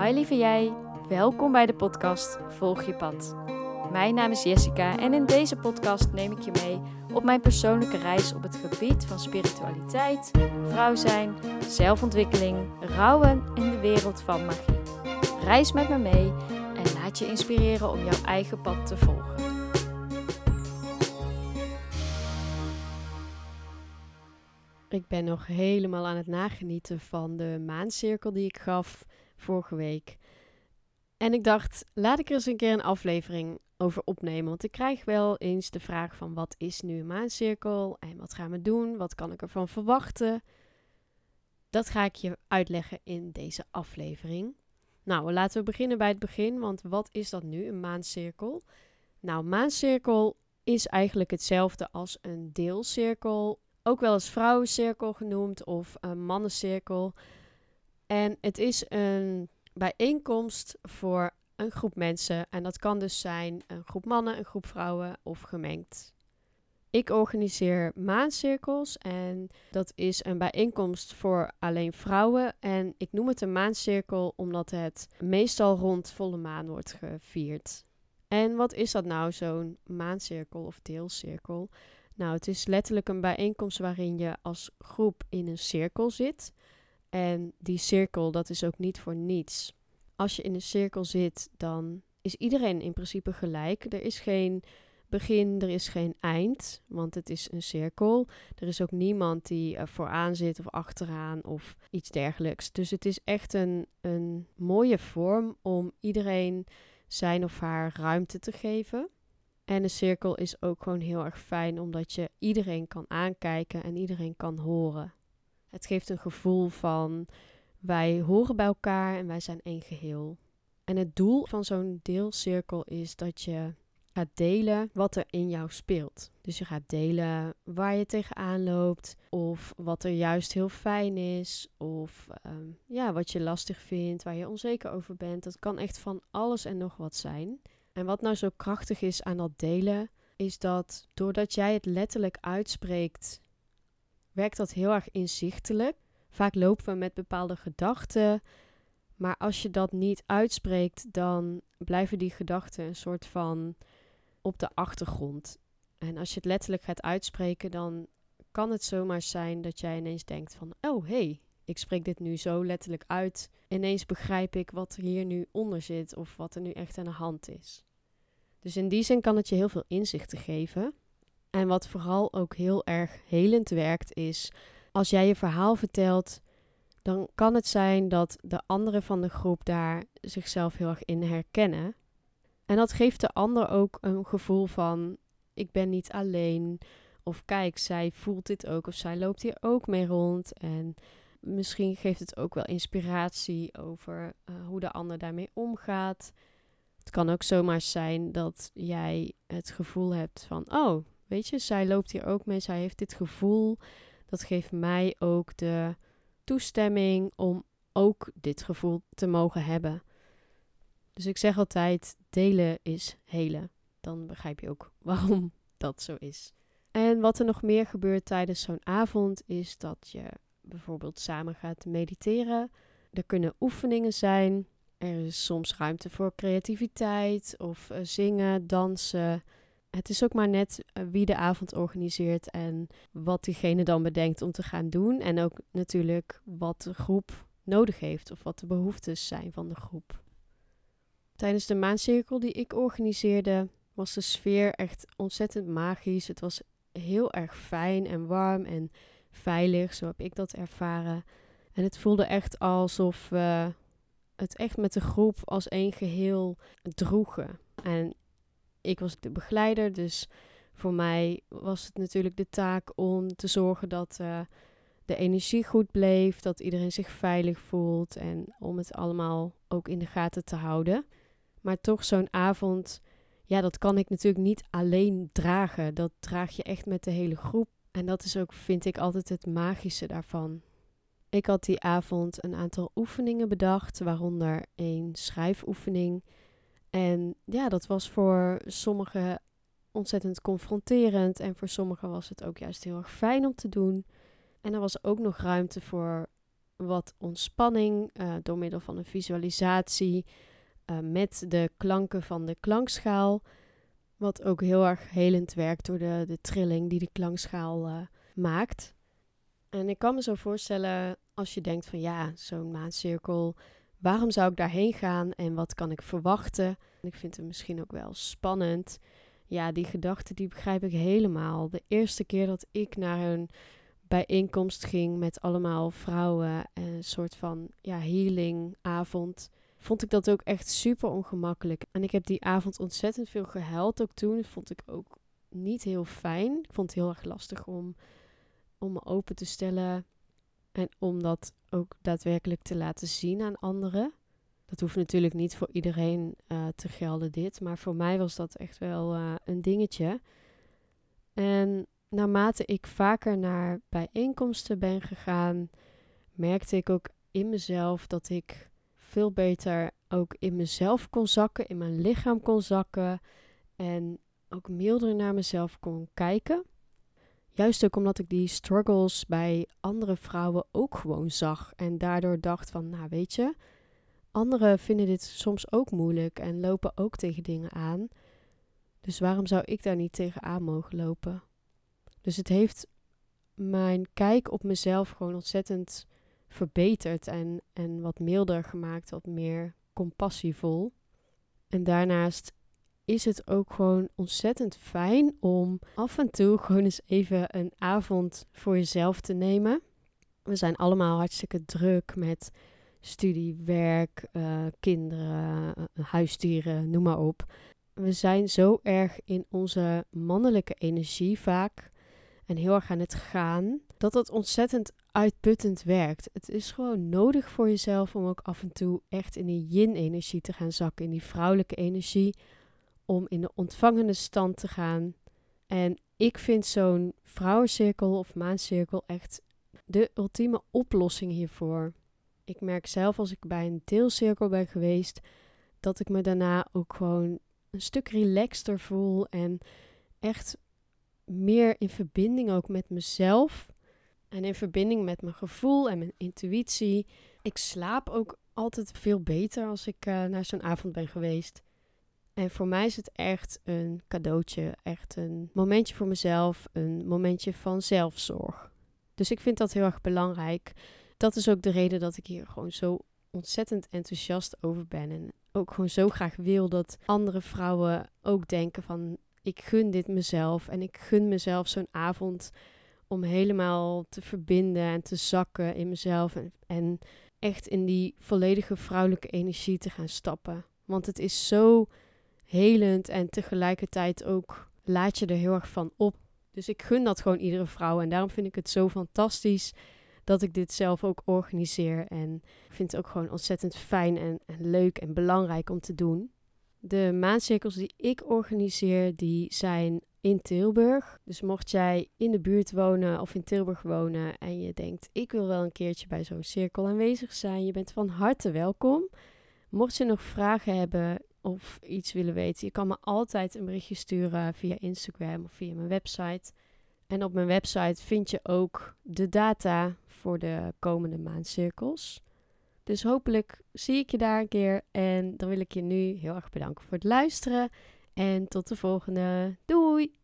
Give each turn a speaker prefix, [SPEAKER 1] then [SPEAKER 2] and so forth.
[SPEAKER 1] Hi lieve jij, welkom bij de podcast Volg je pad. Mijn naam is Jessica en in deze podcast neem ik je mee op mijn persoonlijke reis op het gebied van spiritualiteit, vrouw zijn, zelfontwikkeling, rouwen en de wereld van magie. Reis met me mee en laat je inspireren om jouw eigen pad te volgen.
[SPEAKER 2] Ik ben nog helemaal aan het nagenieten van de maancirkel die ik gaf vorige week. En ik dacht, laat ik er eens een keer een aflevering over opnemen. Want ik krijg wel eens de vraag van wat is nu een maancirkel en wat gaan we doen? Wat kan ik ervan verwachten? Dat ga ik je uitleggen in deze aflevering. Nou, laten we beginnen bij het begin, want wat is dat nu, een maancirkel? Nou, maancirkel is eigenlijk hetzelfde als een deelcirkel, ook wel eens vrouwencirkel genoemd of een mannencirkel. En het is een bijeenkomst voor een groep mensen. En dat kan dus zijn een groep mannen, een groep vrouwen of gemengd. Ik organiseer maancirkels en dat is een bijeenkomst voor alleen vrouwen. En ik noem het een maancirkel omdat het meestal rond volle maan wordt gevierd. En wat is dat nou, zo'n maancirkel of deelcirkel? Nou, het is letterlijk een bijeenkomst waarin je als groep in een cirkel zit. En die cirkel, dat is ook niet voor niets. Als je in een cirkel zit, dan is iedereen in principe gelijk. Er is geen begin, er is geen eind, want het is een cirkel. Er is ook niemand die vooraan zit of achteraan of iets dergelijks. Dus het is echt een, een mooie vorm om iedereen zijn of haar ruimte te geven. En een cirkel is ook gewoon heel erg fijn omdat je iedereen kan aankijken en iedereen kan horen. Het geeft een gevoel van wij horen bij elkaar en wij zijn één geheel. En het doel van zo'n deelcirkel is dat je gaat delen wat er in jou speelt. Dus je gaat delen waar je tegenaan loopt, of wat er juist heel fijn is, of ehm, ja, wat je lastig vindt, waar je onzeker over bent. Dat kan echt van alles en nog wat zijn. En wat nou zo krachtig is aan dat delen, is dat doordat jij het letterlijk uitspreekt, werkt dat heel erg inzichtelijk. Vaak lopen we met bepaalde gedachten, maar als je dat niet uitspreekt, dan blijven die gedachten een soort van op de achtergrond. En als je het letterlijk gaat uitspreken, dan kan het zomaar zijn dat jij ineens denkt van, oh hey, ik spreek dit nu zo letterlijk uit. Ineens begrijp ik wat er hier nu onder zit of wat er nu echt aan de hand is. Dus in die zin kan het je heel veel inzichten geven. En wat vooral ook heel erg helend werkt, is als jij je verhaal vertelt, dan kan het zijn dat de anderen van de groep daar zichzelf heel erg in herkennen. En dat geeft de ander ook een gevoel van: ik ben niet alleen. Of kijk, zij voelt dit ook, of zij loopt hier ook mee rond. En misschien geeft het ook wel inspiratie over uh, hoe de ander daarmee omgaat. Het kan ook zomaar zijn dat jij het gevoel hebt van: oh, weet je, zij loopt hier ook mee, zij heeft dit gevoel. Dat geeft mij ook de toestemming om ook dit gevoel te mogen hebben. Dus ik zeg altijd: delen is helen. Dan begrijp je ook waarom dat zo is. En wat er nog meer gebeurt tijdens zo'n avond is dat je bijvoorbeeld samen gaat mediteren. Er kunnen oefeningen zijn. Er is soms ruimte voor creativiteit of uh, zingen, dansen. Het is ook maar net uh, wie de avond organiseert en wat diegene dan bedenkt om te gaan doen. En ook natuurlijk wat de groep nodig heeft of wat de behoeftes zijn van de groep. Tijdens de maancirkel die ik organiseerde was de sfeer echt ontzettend magisch. Het was heel erg fijn en warm en veilig, zo heb ik dat ervaren. En het voelde echt alsof we het echt met de groep als één geheel droegen. En ik was de begeleider, dus voor mij was het natuurlijk de taak om te zorgen dat uh, de energie goed bleef, dat iedereen zich veilig voelt en om het allemaal ook in de gaten te houden. Maar toch zo'n avond, ja, dat kan ik natuurlijk niet alleen dragen. Dat draag je echt met de hele groep. En dat is ook, vind ik, altijd het magische daarvan. Ik had die avond een aantal oefeningen bedacht, waaronder een schrijfoefening. En ja, dat was voor sommigen ontzettend confronterend en voor sommigen was het ook juist heel erg fijn om te doen. En er was ook nog ruimte voor wat ontspanning uh, door middel van een visualisatie uh, met de klanken van de klankschaal. Wat ook heel erg helend werkt door de, de trilling die de klankschaal uh, maakt. En ik kan me zo voorstellen als je denkt van ja, zo'n maancirkel, waarom zou ik daarheen gaan en wat kan ik verwachten? Ik vind het misschien ook wel spannend. Ja, die gedachte die begrijp ik helemaal. De eerste keer dat ik naar een bijeenkomst ging met allemaal vrouwen, een soort van ja, healingavond, vond ik dat ook echt super ongemakkelijk. En ik heb die avond ontzettend veel gehuild ook toen. Vond ik ook niet heel fijn. Ik vond het heel erg lastig om, om me open te stellen en om dat ook daadwerkelijk te laten zien aan anderen. Dat hoeft natuurlijk niet voor iedereen uh, te gelden, dit. Maar voor mij was dat echt wel uh, een dingetje. En naarmate ik vaker naar bijeenkomsten ben gegaan, merkte ik ook in mezelf dat ik veel beter ook in mezelf kon zakken, in mijn lichaam kon zakken en ook milder naar mezelf kon kijken. Juist ook omdat ik die struggles bij andere vrouwen ook gewoon zag en daardoor dacht van, nou weet je, anderen vinden dit soms ook moeilijk en lopen ook tegen dingen aan. Dus waarom zou ik daar niet tegenaan mogen lopen? Dus het heeft mijn kijk op mezelf gewoon ontzettend verbeterd en, en wat milder gemaakt, wat meer compassievol. En daarnaast is het ook gewoon ontzettend fijn om af en toe gewoon eens even een avond voor jezelf te nemen. We zijn allemaal hartstikke druk met studie, werk, uh, kinderen, uh, huisdieren, noem maar op. We zijn zo erg in onze mannelijke energie vaak en heel erg aan het gaan, dat het ontzettend uitputtend werkt. Het is gewoon nodig voor jezelf om ook af en toe echt in die yin-energie te gaan zakken, in die vrouwelijke energie, om in de ontvangende stand te gaan. En ik vind zo'n vrouwencirkel of maancirkel echt de ultieme oplossing hiervoor. Ik merk zelf als ik bij een deelcirkel ben geweest, dat ik me daarna ook gewoon een stuk relaxter voel en echt meer in verbinding ook met mezelf en in verbinding met mijn gevoel en mijn intuïtie. Ik slaap ook altijd veel beter als ik uh, naar zo'n avond ben geweest. En voor mij is het echt een cadeautje, echt een momentje voor mezelf, een momentje van zelfzorg. Dus ik vind dat heel erg belangrijk. Dat is ook de reden dat ik hier gewoon zo ontzettend enthousiast over ben. En ook gewoon zo graag wil dat andere vrouwen ook denken van ik gun dit mezelf. En ik gun mezelf zo'n avond om helemaal te verbinden en te zakken in mezelf. En, echt in die volledige vrouwelijke energie te gaan stappen. Want het is zo helend en tegelijkertijd ook laat je er heel erg van op. Dus ik gun dat gewoon iedere vrouw. En daarom vind ik het zo fantastisch dat ik dit zelf ook organiseer. En ik vind het ook gewoon ontzettend fijn en, en leuk en belangrijk om te doen. De maancirkels die ik organiseer, die zijn in Tilburg. Dus mocht jij in de buurt wonen of in Tilburg wonen en je denkt, ik wil wel een keertje bij zo'n cirkel aanwezig zijn, je bent van harte welkom. Mocht je nog vragen hebben of iets willen weten, je kan me altijd een berichtje sturen via Instagram of via mijn website. En op mijn website vind je ook de data voor de komende maancirkels. Dus hopelijk zie ik je daar een keer. En dan wil ik je nu heel erg bedanken voor het luisteren. En tot de volgende. Doei!